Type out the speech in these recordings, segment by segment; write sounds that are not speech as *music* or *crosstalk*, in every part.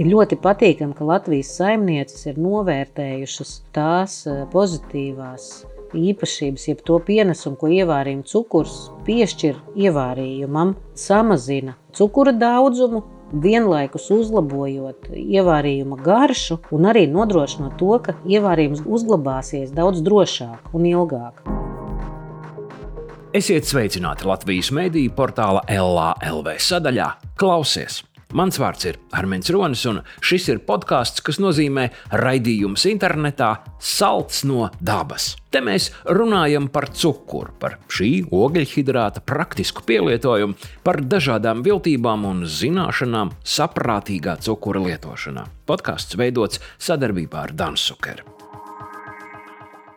Ir ļoti patīkami, ka Latvijas saimnieces ir novērtējušas tās eh, pozitīvās īpašības, jeb to pienesumu, ko ievārījuma cukurs piešķir ievārījumam, samazina cukura daudzumu, vienlaikus uzlabojot ievārījuma garšu un arī nodrošinot to, ka ievārījums uzglabāsies daudz drošāk un ilgāk. Esiet sveicināti Latvijas mediju portāla LALV sadaļā Klausies! Mans vārds ir Armēns Ronis, un šis ir podkāsts, kas nozīmē raidījums internetā Salts no dabas. Te mēs runājam par cukuru, par šī ogļhidrāta praktisku pielietojumu, par dažādām viltībām un zināšanām saprātīgā cukura lietošanā. Podkāsts veidots sadarbībā ar Dansukeru.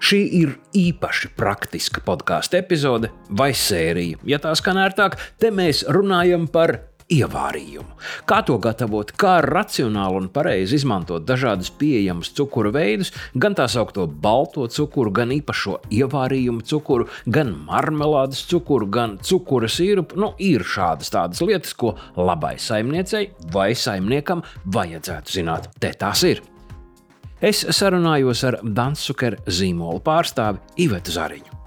Šī ir īpaši praktiska podkāstu epizode vai sērija. Ja tā skan ērtāk, te mēs runājam par ievārījumu. Kā to gatavot, kā racionāli un pareizi izmantot dažādus pieejamus cukuru veidus, gan tā saucamo balto cukuru, gan īpašo ievārījumu cukuru, gan marmelādes cukuru, gan cukura sīrupu. Nu, ir šādas tādas lietas, ko labai saimniecei vai saimniekam vajadzētu zināt. Te tās ir. Es sarunājos ar Dansuker zīmola pārstāvi Ivetu Zariņu.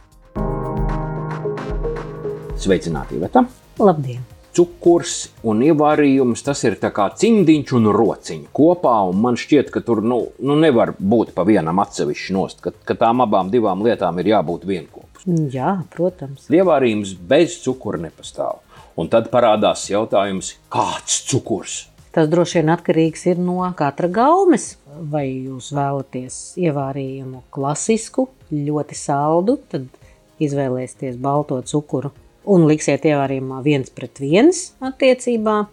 Sveicināti, Iveta! Labdien! Cukurs un ievārījums, tas ir kā cimdiņš un rociņš kopā. Un man šķiet, ka tur nu, nu nevar būt pa vienam atsevišķi nost, ka, ka tām abām divām lietām ir jābūt vienopus. Jā, protams. Ievārījums bez cukura nepastāv. Un tad parādās jautājums, kāds cukurs? Tas droši vien atkarīgs no katra gaumes. Vai jūs vēlaties ievārījumu klasisku, ļoti saldu, tad izvēlēsieties balto cukuru un liksiet ievērījumā viens pret viens attiecībā,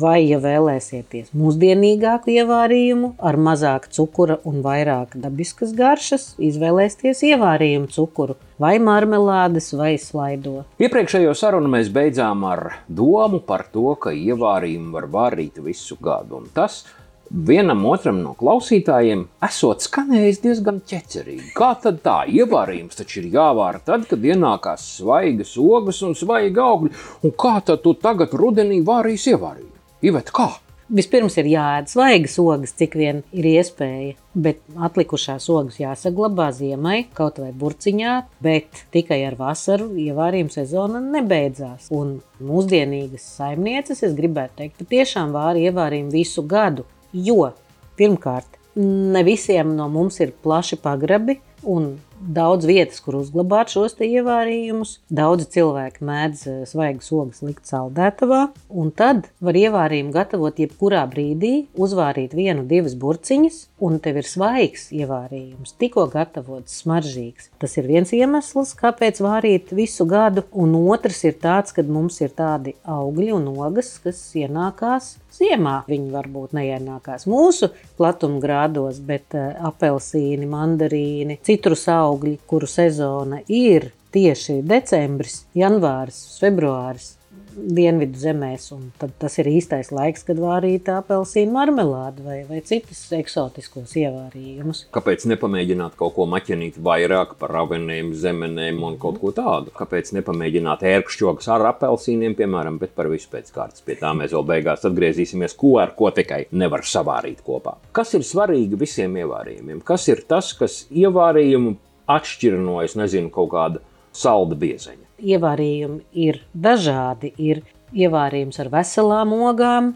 vai, ja vēlēsieties mūsdienīgāku ievārījumu ar mazāk cukura un vairāk dabiskas garšas, izvēlēsieties ievārījumu cukuru vai marmelādes vai slaido. Iepriekšējo sarunu mēs beidzām ar domu par to, ka ievārījumu var vārīt visu gadu, un tas ir vienam otram no klausītājiem esot skanējis diezgan ķecerīgi. Kā tad tā ievārījums taču ir jāvāra tad, kad ienākās svaigas ogas un svaigi augļi, un kā tad tu tagad rudenī vārīs ievārījumu? Ivet, kā? Vispirms ir jāēd svaigas ogas, cik vien ir iespēja, bet atlikušās ogas jāsaglabā ziemai, kaut vai burciņā, bet tikai ar vasaru ievārījuma sezona nebeidzās. Un mūsdienīgas saimnieces, es gribētu teikt, patiešām vāra ievārījumu visu gadu. Jo pirmkārt, ne visiem no mums ir plaši pagrabi, un daudz vietas, kur uzglabāt šos ievārījumus. Daudzi cilvēki mēdz eh, svaigas ogas likt saldētavā, un tad var ievārījumu gatavot jebkurā brīdī, uzvārīt vienu, divas burciņas, un tev ir svaigs ievārījums, tikko gatavots, smaržīgs. Tas ir viens iemesls, kāpēc vārīt visu gadu, un otrs ir tāds, ka mums ir tādi augļi un ogas, kas ienākās ziemā. Viņi varbūt neienākās mūsu platumgrādos, bet uh, apelsīni, mandarīni, citrus augļi augļi, kuru sezona ir tieši decembris, janvāris, februāris. Dienvidu zemēs, un tas ir īstais laiks, kad vārīt apelsīnu marmelādi vai, vai citus eksotiskos ievārījumus. Kāpēc nepamēģināt kaut ko maķinīt vairāk par raveniem, zemenēm un kaut ko tādu? Kāpēc nepamēģināt ērkšķogas ar apelsīniem, piemēram, bet par visu pēc kārtas? Pie tā mēs vēl beigās atgriezīsimies, ko ar ko tikai nevar savārīt kopā. Kas ir svarīgi visiem ievārījumiem? Kas ir tas, kas ievārījumu atšķira no, es nezinu, kaut kāda salda biezeņa. Ievārījumi ir dažādi. Ir ievārījums ar veselām ogām,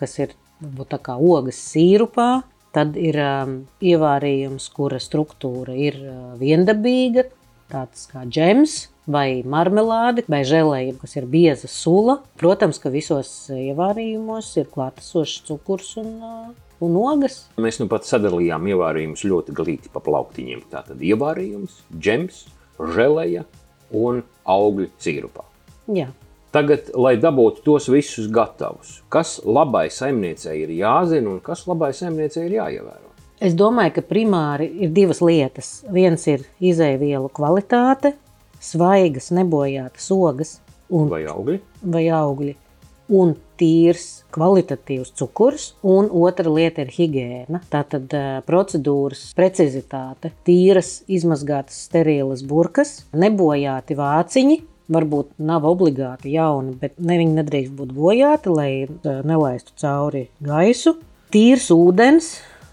kas ir varbūt tā kā ogas sīrupā. Tad ir um, ievārījums, kura struktūra ir uh, viendabīga, tāds kā džems vai marmelāde vai žēlēja, kas ir bieza sula. Protams, ka visos ievārījumos ir klātesošs cukurs un uh, un ogas. Mēs nu pat sadalījām ievārījumus ļoti glīti pa plauktiņiem. Tātad ievārījums, džems, želeja un augļu sīrupā. Jā. Tagad, lai dabūtu tos visus gatavus, kas labai saimniecei ir jāzina un kas labai saimniecei ir jāievēro? Es domāju, ka primāri ir divas lietas. Viens ir izēvielu kvalitāte, svaigas, nebojātas ogas un vai augļi. Vai augļi un tīrs, kvalitatīvs cukurs, un otra lieta ir higiēna. Tātad procedūras precizitāte, tīras, izmazgātas, sterilas burkas, nebojāti vāciņi. Varbūt nav obligāti jauni, bet ne, viņi nedrīkst būt bojāti, lai nelaistu cauri gaisu. tīrs ūdens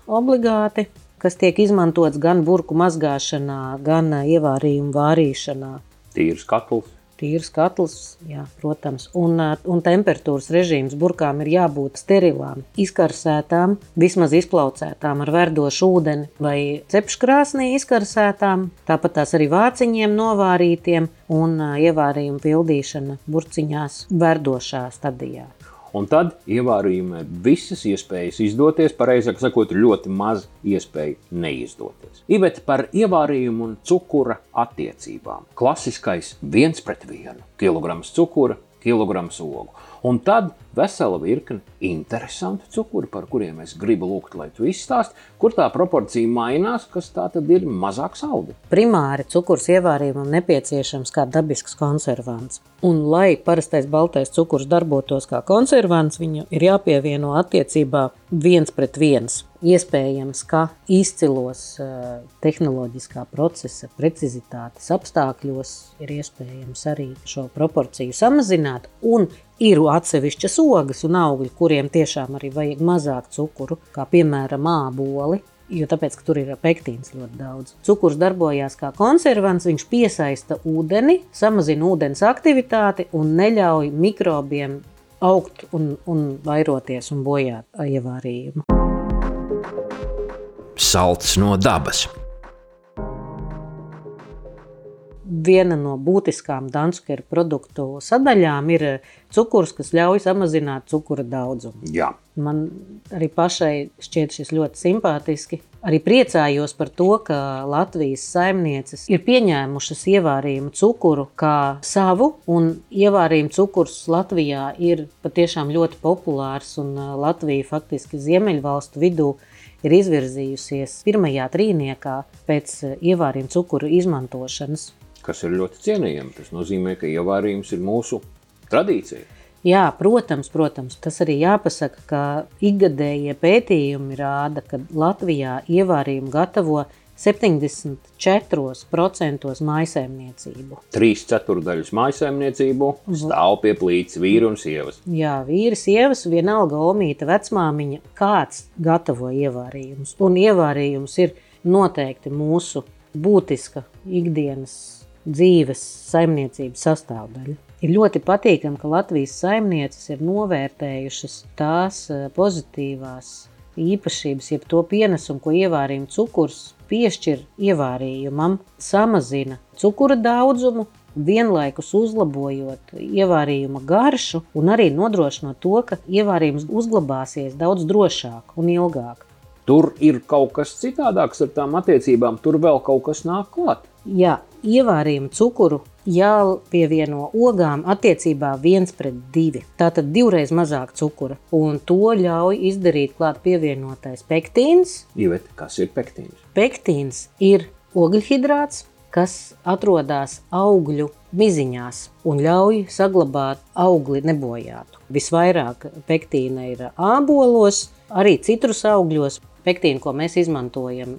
obligāti, kas tiek izmantots gan burku mazgāšanā, gan ievārījumu vārīšanā. Tīrs katls. Tīrs katls, jā, protams, un, un temperatūras režīms burkām ir jābūt sterilām, izkarsētām, vismaz izplaucētām ar verdošu ūdeni vai cepškrāsnī izkarsētām, tāpat tās arī vāciņiem novārītiem un ievārījumu pildīšana burciņās verdošā stadijā. Un tad ievārījumā ir visas iespējas izdoties, pareizāk sakot, ļoti maz iespēju neizdoties. Iveta par ievārījumu un cukura attiecībām. Klasiskais viens pret vienu - kilograms cukura, kilograms ogu. Un tad vesela virkne interesantu cukuru, par kuriem es gribu lūgt, lai tu izstāsti, kur tā proporcija mainās, kas tā tad ir mazāk saldi. Primāri cukurs ievārījumam nepieciešams kā dabisks konservants. Un, lai parastais baltais cukurs darbotos kā konservants, viņu ir jāpievieno attiecībā viens pret viens. Iespējams, ka izcilos uh, tehnoloģiskā procesa precizitātes apstākļos ir iespējams arī šo proporciju samazināt. Un ir atsevišķas ogas un augļi, kuriem tiešām arī vajag mazāk cukuru, kā piemēram āboli. Jo tāpēc, ka tur ir pektīns ļoti daudz. Cukurs darbojās kā konservants, viņš piesaista ūdeni, samazina ūdens aktivitāti un neļauj mikrobiem augt un, un vairoties un bojāt ievārījumu. Salts no dabas viena no būtiskām Danskeru produktu sadaļām ir cukurs, kas ļauj samazināt cukura daudzumu. Jā. Man arī pašai šķiet šis ļoti simpātiski. Arī priecājos par to, ka Latvijas saimnieces ir pieņēmušas ievārījumu cukuru kā savu, un ievārījuma cukurs Latvijā ir patiešām ļoti populārs, un Latvija faktiski Ziemeļvalstu vidū ir izvirzījusies pirmajā trīniekā pēc ievārījuma cukuru izmantošanas kas ir ļoti cienījami. Tas nozīmē, ka ievārījums ir mūsu tradīcija. Jā, protams, protams, tas arī jāpasaka, ka ikgadējie pētījumi rāda, ka Latvijā ievārījumu gatavo 74% maisaimniecību. Trīs ceturdaļas maisaimniecību stāv pie plīts vīri un sievas. Jā, vīri, sievas, vienalga omīta, vecmāmiņa, kāds gatavo ievārījumus. Un ievārījums ir noteikti mūsu būtiska ikdienas dzīves saimniecības sastāvdaļa. Ir ļoti patīkami, ka Latvijas saimnieces ir novērtējušas tās eh, pozitīvās īpašības, jeb to pienesumu, ko ievārījuma cukurs piešķir ievārījumam, samazina cukura daudzumu, vienlaikus uzlabojot ievārījuma garšu un arī nodrošinot to, ka ievārījums uzglabāsies daudz drošāk un ilgāk. Tur ir kaut kas citādāks ar tām attiecībām, tur vēl kaut kas nāk klāt. Jā, ievārījumu cukuru jāpievieno ogām attiecībā viens pret divi. Tātad divreiz mazāk cukura. Un to ļauj izdarīt klāt pievienotais pektīns. Ivet, kas ir pektīns? Pektīns ir ogļhidrāts, kas atrodas augļu miziņās un ļauj saglabāt augli nebojātu. Visvairāk pektīna ir ābolos, arī citrus augļos. Pektīnu, ko mēs izmantojam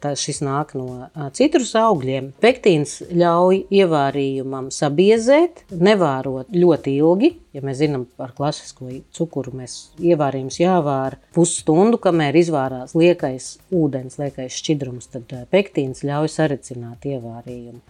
tā, šis nāk no citrus augļiem. Pektīns ļauj ievārījumam sabiezēt, nevārot ļoti ilgi. Ja mēs zinām par klasisko cukuru, mēs ievārījums jāvāra pusstundu, kamēr izvārās liekais ūdens, liekais šķidrums, tad pektīns ļauj sarecināt ievārījumu.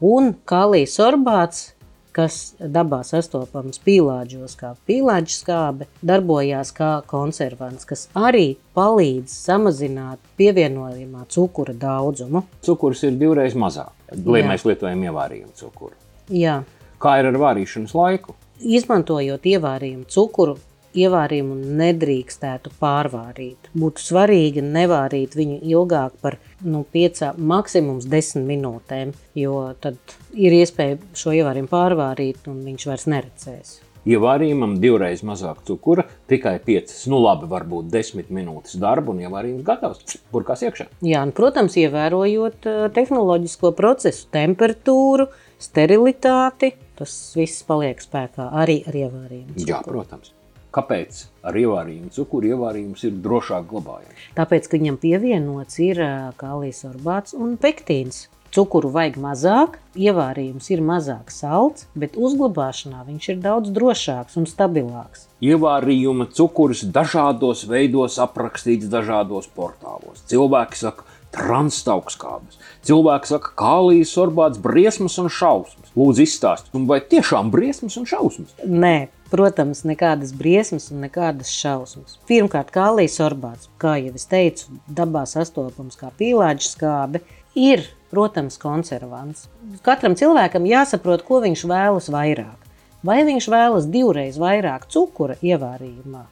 Un kalija sorbāts kas dabā sastopams pīlāģos, kā pīlāģa skābe, darbojās kā konservants, kas arī palīdz samazināt pievienojumā cukura daudzumu. Cukurs ir divreiz mazāk, lai mēs lietojam ievārījumu cukuru. Jā. Kā ir ar vārīšanas laiku? Izmantojot ievārījumu cukuru, ievārījumu nedrīkstētu pārvārīt. Būtu svarīgi nevārīt viņu ilgāk par nu, 5, maksimums 10 minūtēm, jo tad ir iespēja šo ievārījumu pārvārīt un viņš vairs neredzēs. Ievārījumam divreiz mazāk cukura, tikai 5, nu labi, varbūt 10 minūtes darba un ievārījums gatavs. Burkās iekšā. Jā, un, protams, ievērojot tehnoloģisko procesu, temperatūru, sterilitāti, tas viss paliek spēkā arī ar ievārījumu. Jā, protams. Kāpēc ar ievārījumu cukuru ievārījums ir drošāk glabājams? Tāpēc, ka viņam pievienots ir kālijas sorbāts un pektīns. cukuru vajag mazāk, ievārījums ir mazāk salds, bet uzglabāšanā viņš ir daudz drošāks un stabilāks. Ievārījuma cukurs dažādos veidos aprakstīts dažādos portālos. Cilvēki saka, transtaukskābes. Cilvēki saka, kālijas sorbāts, briesmas un šausmas. Lūdzu, izstāstiet, vai tiešām briesmas un šausmas? Nē, protams, nekādas briesmas un nekādas šausmas. Pirmkārt, kālijas sorbāts, kā jau es teicu, dabā sastopams kā pīlāģis skābe, ir, protams, konservants. Katram cilvēkam jāsaprot, ko viņš vēlas vairāk. Vai viņš vēlas divreiz vairāk cukura ievārījumā,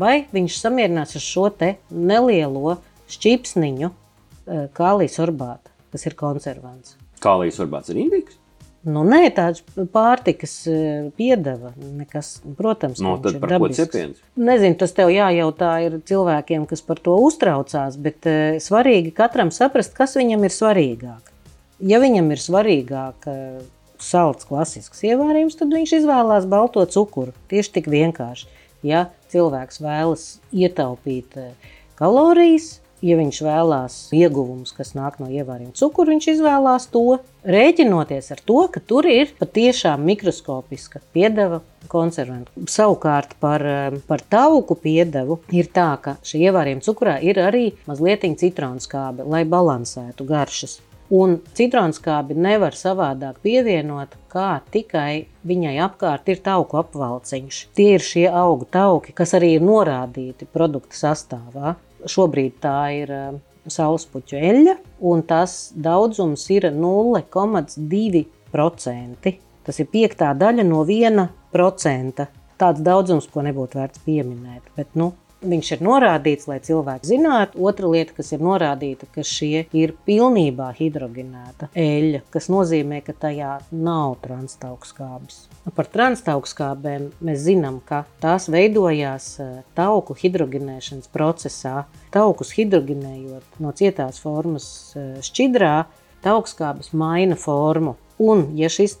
vai viņš samierinās ar šo nelielo šķipsniņu Eh, kālijas sorbāta, kas ir konservants. Kālijas sorbāts ir indīgs? Nu, nē, tāds pārtikas eh, piedeva. Nekas, protams, no, tad par dabisks. ko cepiens? Nezinu, tas tev jājautā ir cilvēkiem, kas par to uztraucās, bet uh, svarīgi katram saprast, kas viņam ir svarīgāk. Ja viņam ir svarīgāk uh, salds klasisks ievārījums, tad viņš izvēlās balto cukuru. Tieši tik vienkārši. Ja cilvēks vēlas ietaupīt kalorijas, Ja viņš vēlās ieguvumus, kas nāk no ievārījuma cukura, viņš izvēlās to, rēķinoties ar to, ka tur ir patiešām mikroskopiska piedeva konservantu. Savukārt par, eh, par tauku piedevu ir tā, ka šī ievārījuma cukurā ir arī mazliet citronskābe, lai balansētu garšas. Un citronskābi nevar savādāk pievienot, kā tikai viņai apkārt ir tauku apvalciņš. Tie ir šie augu tauki, kas arī ir norādīti produkta sastāvā. Šobrīd tā ir eh, saulespuķu eļļa, un tas daudzums ir 0,2%. Tas ir piektā daļa no 1%. Tāds daudzums, ko nebūtu vērts pieminēt. Bet, nu, Viņš ir norādīts, lai cilvēki zinātu. Otra lieta, kas ir norādīta, ka šie ir pilnībā hidrogenēta eļļa, kas nozīmē, ka tajā nav transtaukskābes. Par transtaukskābēm mēs zinām, ka tās veidojās eh, tauku hidrogenēšanas procesā. Taukus hidrogenējot no cietās formas eh, šķidrā, taukskābes maina formu. Un, ja šis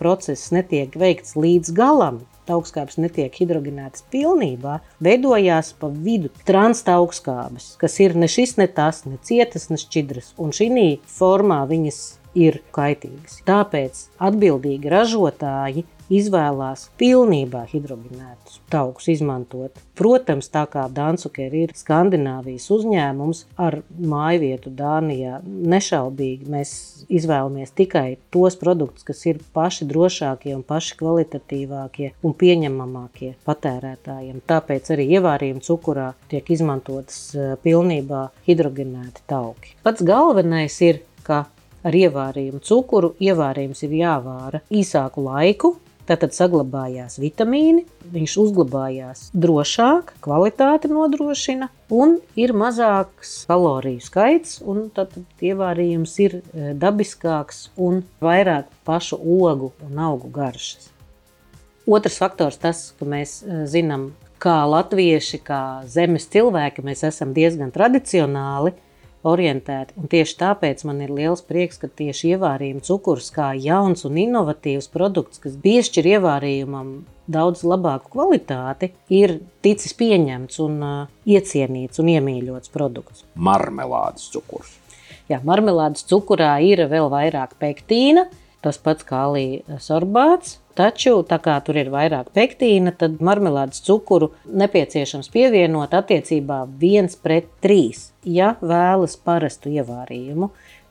process netiek veikts līdz galam, augstskābes netiek hidrogenētas pilnībā, veidojās pa vidu transtaugskābes, kas ir ne šis, ne tas, ne cietas, ne šķidras. Un šī formā viņas ir kaitīgas. Tāpēc atbildīgi ražotāji izvēlās pilnībā hidrogenētus taukus izmantot. Protams, tā kā Dansuker ir Skandināvijas uzņēmums ar mājvietu Dānijā, nešaubīgi mēs izvēlamies tikai tos produktus, kas ir paši drošākie un paši kvalitatīvākie un pieņemamākie patērētājiem. Tāpēc arī ievārījuma cukurā tiek izmantotas eh, pilnībā hidrogenēti tauki. Pats galvenais ir, ka ar ievārījumu cukuru ievārījums ir jāvāra īsāku laiku, Tātad saglabājās vitamīni, viņš uzglabājās drošāk, kvalitāti nodrošina un ir mazāks kaloriju skaits, tad ievārījums ir e, dabiskāks un vairāk pašu ogu un augu garšas. Otrs faktors tas, ka mēs e, zinām, kā latvieši, kā zemes cilvēki, mēs esam diezgan tradicionāli, orientēti. Un tieši tāpēc man ir liels prieks, ka tieši ievārījuma cukurs kā jauns un inovatīvs produkts, kas piešķir ievārījumam daudz labāku kvalitāti, ir ticis pieņemts un uh, iecienīts un iemīļots produkts. Marmelādes cukurs. Jā, marmelādes cukurā ir vēl vairāk pektīna, tas pats kā līnijas sorbāts, Taču, tā kā tur ir vairāk pektīna, tad marmelādes cukuru nepieciešams pievienot attiecībā 1 pret 3. Ja vēlas parastu ievārījumu,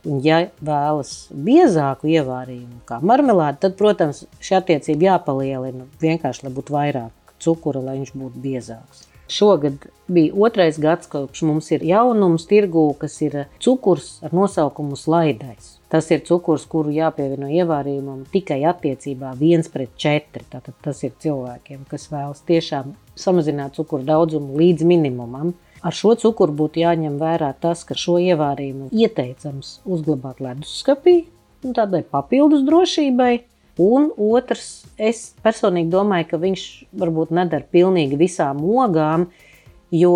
un ja vēlas biezāku ievārījumu, kā marmelāde, tad, protams, šī attiecība jāpalielina vienkārši, lai būtu vairāk cukura, lai viņš būtu biezāks. Šogad bija otrais gads, kopš mums ir jaunums tirgū, kas ir cukurs ar nosaukumu slaidais. Tas ir cukurs, kuru jāpievieno ievārījumam tikai attiecībā 1 pret 4. Tātad tas ir cilvēkiem, kas vēlas tiešām samazināt cukuru daudzumu līdz minimumam. Ar šo cukuru būtu jāņem vērā tas, ka šo ievārījumu ieteicams uzglabāt leduskapī, tādai papildus drošībai. Un otrs, es personīgi domāju, ka viņš varbūt nedara pilnīgi visām ogām, jo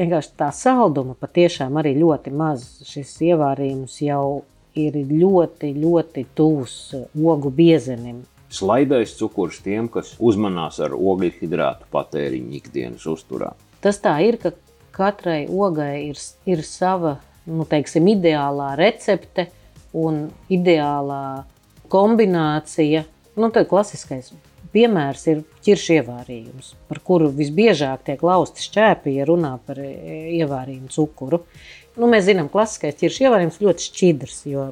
vienkārši tā salduma patiešām arī ļoti maz. Šis ievārījums jau ir ļoti, ļoti tuvs ogu biezenim. Slaidais cukurs tiem, kas uzmanās ar ogļu hidrātu patēriņu ikdienas uzturā. Tas tā ir, ka katrai ogai ir, ir sava nu, teiksim, ideālā recepte, un ideālā kombinācija. Nu, tā klasiskais piemērs ir ķiršu ievārījums, par kuru visbiežāk tiek lausti šķēpi, ja runā par e, ievārījumu cukuru. Nu, mēs zinām, ka klasiskais ķiršu ievārījums ļoti šķidrs, jo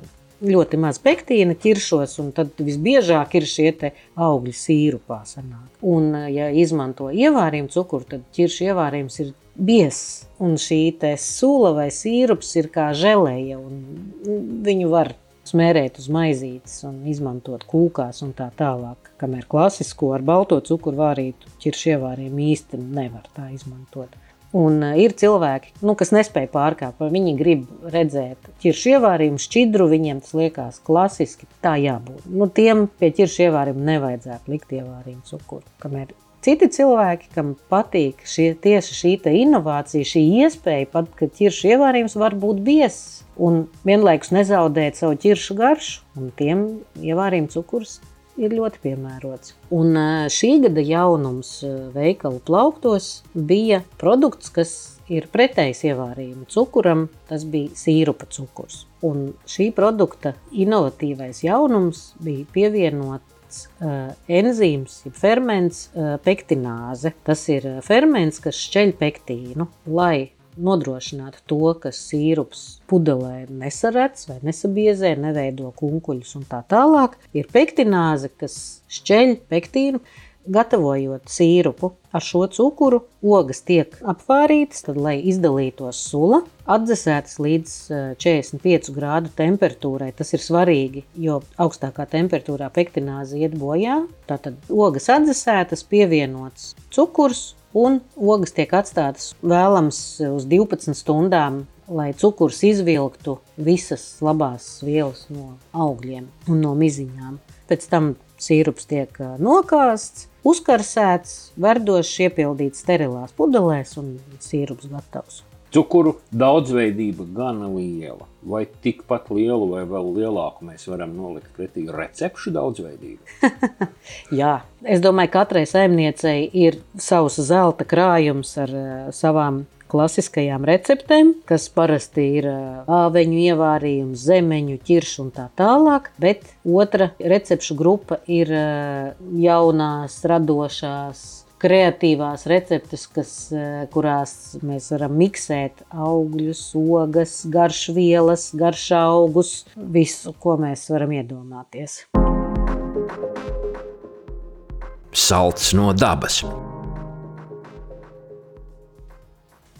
ļoti maz pektīna ķiršos, un tad visbiežāk ir šie augļi sīrupā. Sanāk. Un, e, ja izmanto ievārījumu cukuru, tad ķiršu ievārījums ir biezs, un šī sula vai sīrups ir kā želeja, un viņu var smērēt uz maizītes un izmantot kūkās un tā tālāk. Kamēr klasisko ar balto cukuru vārītu ķiršu ievārījumu īsti nevar tā izmantot. Un uh, ir cilvēki, nu, kas nespēj pārkāpt, vai viņi grib redzēt ķiršu ievārījumu šķidru, viņiem tas liekas klasiski, tā jābūt. Nu, tiem pie ķiršu ievārījuma nevajadzētu likt ievārījumu cukuru. Kamēr citi cilvēki, kam patīk šie, tieši šī inovācija, šī iespēja, pat kad ķiršu ievārījums var būt biezs, un vienlaikus nezaudēt savu ķiršu garšu, un tiem ievārījuma cukurs ir ļoti piemērots. Un šī gada jaunums veikalu plauktos bija produkts, kas ir pretējs ievārījuma cukuram, tas bija sīrupa cukurs. Un šī produkta inovatīvais jaunums bija pievienots uh, enzīms, jeb ferments, pektināze. Tas ir ferments, kas šķeļ pektīnu, lai nodrošināt to, ka sīrups pudelē nesaredz vai nesabiezē, neveido kunkuļus un tā tālāk, ir pektināze, kas šķeļ pektīnu. Gatavojot sīrupu ar šo cukuru, ogas tiek apvārītas, tad, lai izdalītos sula, atdzesētas līdz 45 eh, grādu temperatūrai. Tas ir svarīgi, jo augstākā temperatūrā pektināze iet bojā. Tātad ogas atdzesētas, pievienots cukurs, un ogas tiek atstātas vēlams uz 12 stundām, lai cukurs izvilktu visas labās vielas no augļiem un no miziņām. Pēc tam sīrups tiek nokāsts, uzkarsēts, verdošs, iepildīts sterilās pudelēs un sīrups gatavs. Cukuru daudzveidība gan liela, vai tikpat lielu vai vēl lielāku mēs varam nolikt pretī recepšu daudzveidību? *laughs* Jā, es domāju, ka katrai saimniecei ir savs zelta krājums ar uh, savām klasiskajām receptēm, kas parasti ir āveņu ievārījums, zemeņu, ķiršu un tā tālāk. Bet otra recepšu grupa ir jaunās, radošās kreatīvās receptes, kas, kurās mēs varam miksēt augļus, ogas, garšvielas, garšaugus, visu, ko mēs varam iedomāties. Salts no dabas.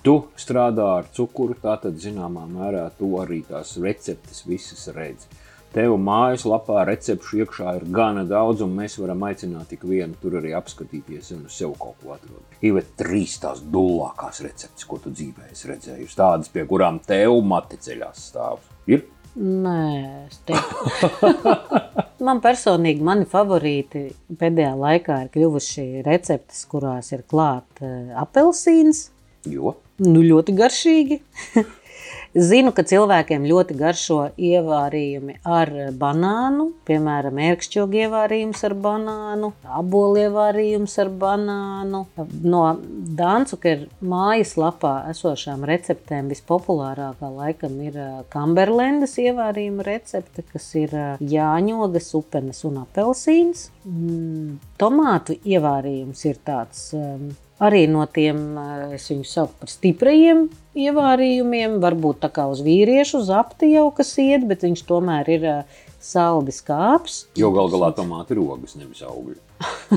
Tu strādā ar cukuru, tātad zināmā mērā tu arī tās receptes visas redzi. Tev mājaslapā recepšu iekšā ir gana daudz, un mēs varam aicināt ik vienu tur arī apskatīties un sev kaut ko atrast. Ir trīs tās dūlākās receptes, ko tu dzīvē esi redzējusi, tādas, pie kurām tev mati ceļās stāv. Ir? Nē, es teiktu. Man personīgi mani favorīti pēdējā laikā ir kļuvuši receptes, kurās ir klāta uh, apelsīns. Jo? Nu, ļoti garšīgi. *laughs* Zinu, ka cilvēkiem ļoti garšo ievārījumi ar banānu, piemēram, ērkšķogu ievārījums ar banānu, aboli ievārījums ar banānu. No Dāncukeru mājaslapā esošām receptēm vispopulārākā laikam ir kamberlendas ievārījuma recepte, kas ir jāņogas, upenes un apelsīns. Mm, tomātu ievārījums ir tāds arī no tiem, eh, es viņus saucu par stiprajiem ievārījumiem, varbūt tā kā uz vīriešu zapti jau kas iet, bet viņš tomēr ir eh, saldi skāps. Jo gal galā tomāti ir ogas, nevis augļi. *laughs*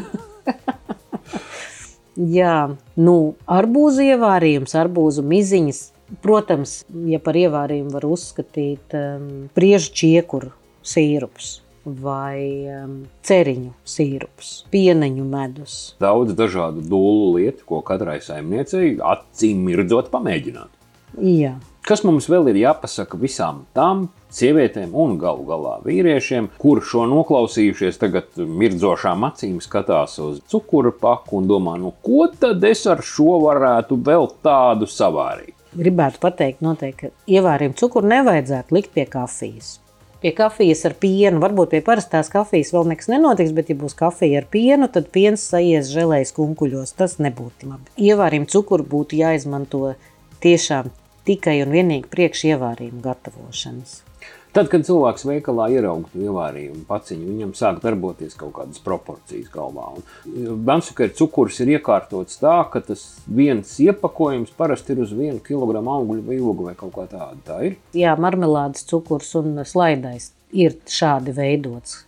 Jā, nu, arbūzu ievārījums, arbūzu miziņas. Protams, ja par ievārījumu var uzskatīt um, priežu čiekuru sīrups vai um, ceriņu sīrups, pieneņu medus. Daudz dažādu dūlu lietu, ko katrai saimniecei acīm mirdzot pamēģināt. Jā. Kas mums vēl ir jāpasaka visām tām sievietēm un galu galā vīriešiem, kur šo noklausījušies, tagad mirdzošām acīm skatās uz cukuru paku un domā, nu ko tad es ar šo varētu vēl tādu savārīt? Gribētu pateikt, noteikti, ka ievārījumu cukuru nevajadzētu likt pie kafijas pie kafijas ar pienu. Varbūt pie parastās kafijas vēl nekas nenotiks, bet, ja būs kafija ar pienu, tad piens sajies žēlējas kunkuļos. Tas nebūtu labi. Ievārījumu cukuru būtu jāizmanto tiešām tikai un vienīgi priekš ievārījumu gatavošanas. Tad, kad cilvēks veikalā ieraudzīja ievārījumu paciņu, viņam sāk darboties kaut kādas proporcijas galvā. Bansukera cukurs ir iekārtots tā, ka tas viens iepakojums parasti ir uz vienu kilogramu augļu ilgu vai kaut kā tāda. Tā ir. Jā, marmelādes cukurs un slaidais ir šādi veidots,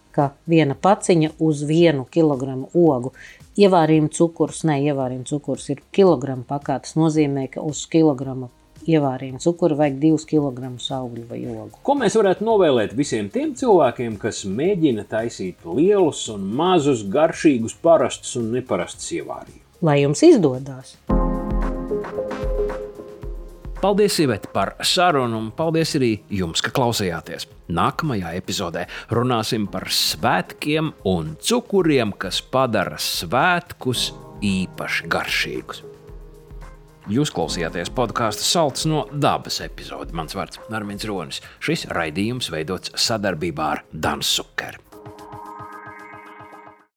viena paciņa uz vienu kilogramu ogu. Ievārījuma cukurs, ne ievārījuma cukurs ir kilogramu pakā. Tas nozīmē, ka uz kilogramu ievārījuma cukuru vajag 2 kg augļu vai ogu. Ko mēs varētu novēlēt visiem tiem cilvēkiem, kas mēģina taisīt lielus un mazus, garšīgus, parastus un neparastus ievārījumus? Lai jums izdodas! Paldies, Iveta, par sarunu, un paldies arī jums, ka klausījāties. Nākamajā epizodē runāsim par svētkiem un cukuriem, kas padara svētkus īpaši garšīgus. Jūs klausījāties podkāstu Salts no dabas epizodi. Mans vārds ir Armīns Ronis. Šis raidījums veidots sadarbībā ar Danu Zukeru.